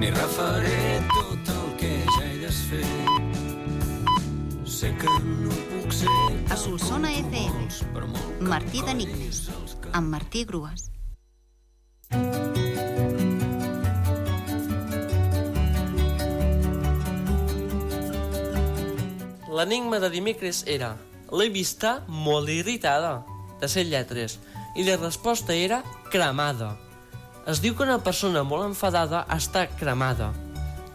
ni refaré tot el que ja he desfet. Sé que no puc ser... A Solsona FM, Martí d'Enigmes, amb Martí Grues. L'enigma de dimecres era L'he vista molt irritada, de set lletres, i la resposta era cremada. Es diu que una persona molt enfadada està cremada.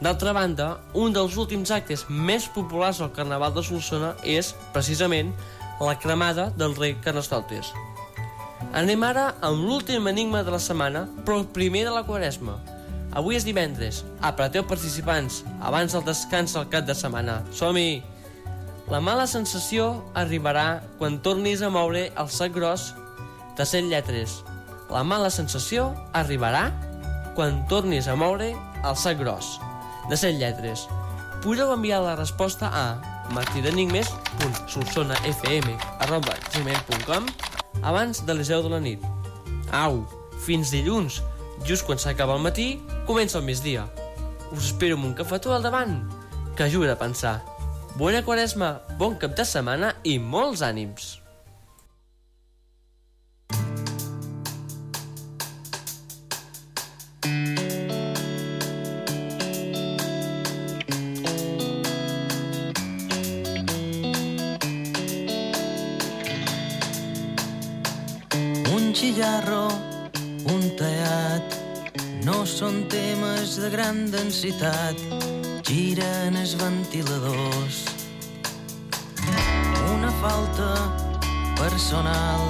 D'altra banda, un dels últims actes més populars al Carnaval de Solsona és, precisament, la cremada del rei Carnestoltes. Anem ara amb l'últim enigma de la setmana, però el primer de la quaresma. Avui és divendres. Apreteu participants, abans del descans al cap de setmana. Som-hi! La mala sensació arribarà quan tornis a moure el sac gros de set lletres. La mala sensació arribarà quan tornis a moure el sac gros de set lletres. Podeu enviar la resposta a martidenigmes.solsonafm.gmail.com abans de les 10 de la nit. Au, fins dilluns, just quan s'acaba el matí, comença el migdia. Us espero amb un cafetó al davant, que ajuda a pensar. Bona quaresma, bon cap de setmana i molts ànims! Un un teat, no són temes de gran densitat, giren els ventiladors. Una falta personal,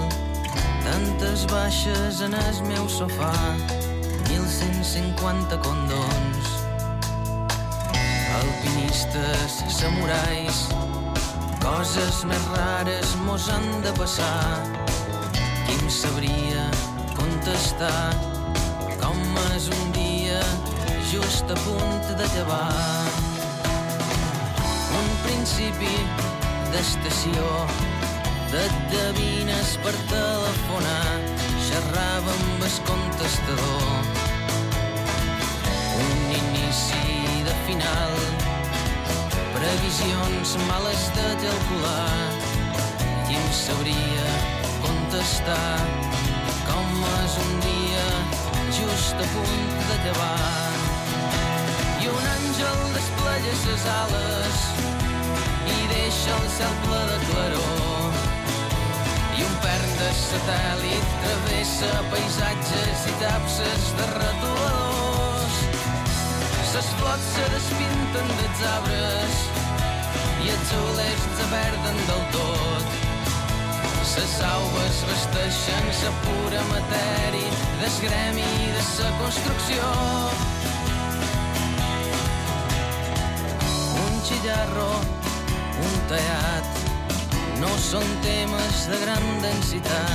tantes baixes en el meu sofà, 1.150 condons. Alpinistes, samurais, coses més rares mos han de passar. Sabria contestar com és un dia just a punt de llevar. Un principi d'estació de devines per telefonar xerrava amb el contestador. Un inici de final previsions males de calcular qui em sabria contestar com és un dia just a punt llevar. I un àngel desplega ses ales i deixa el cel ple de claror. I un pern de satèl·lit travessa paisatges i tapses de retoladors. Ses flots se despinten dels arbres i els olers se perden del tot. Ses aules vesteixen sa pura matèria des gremi de sa construcció. Un xillarro, un teat, no són temes de gran densitat,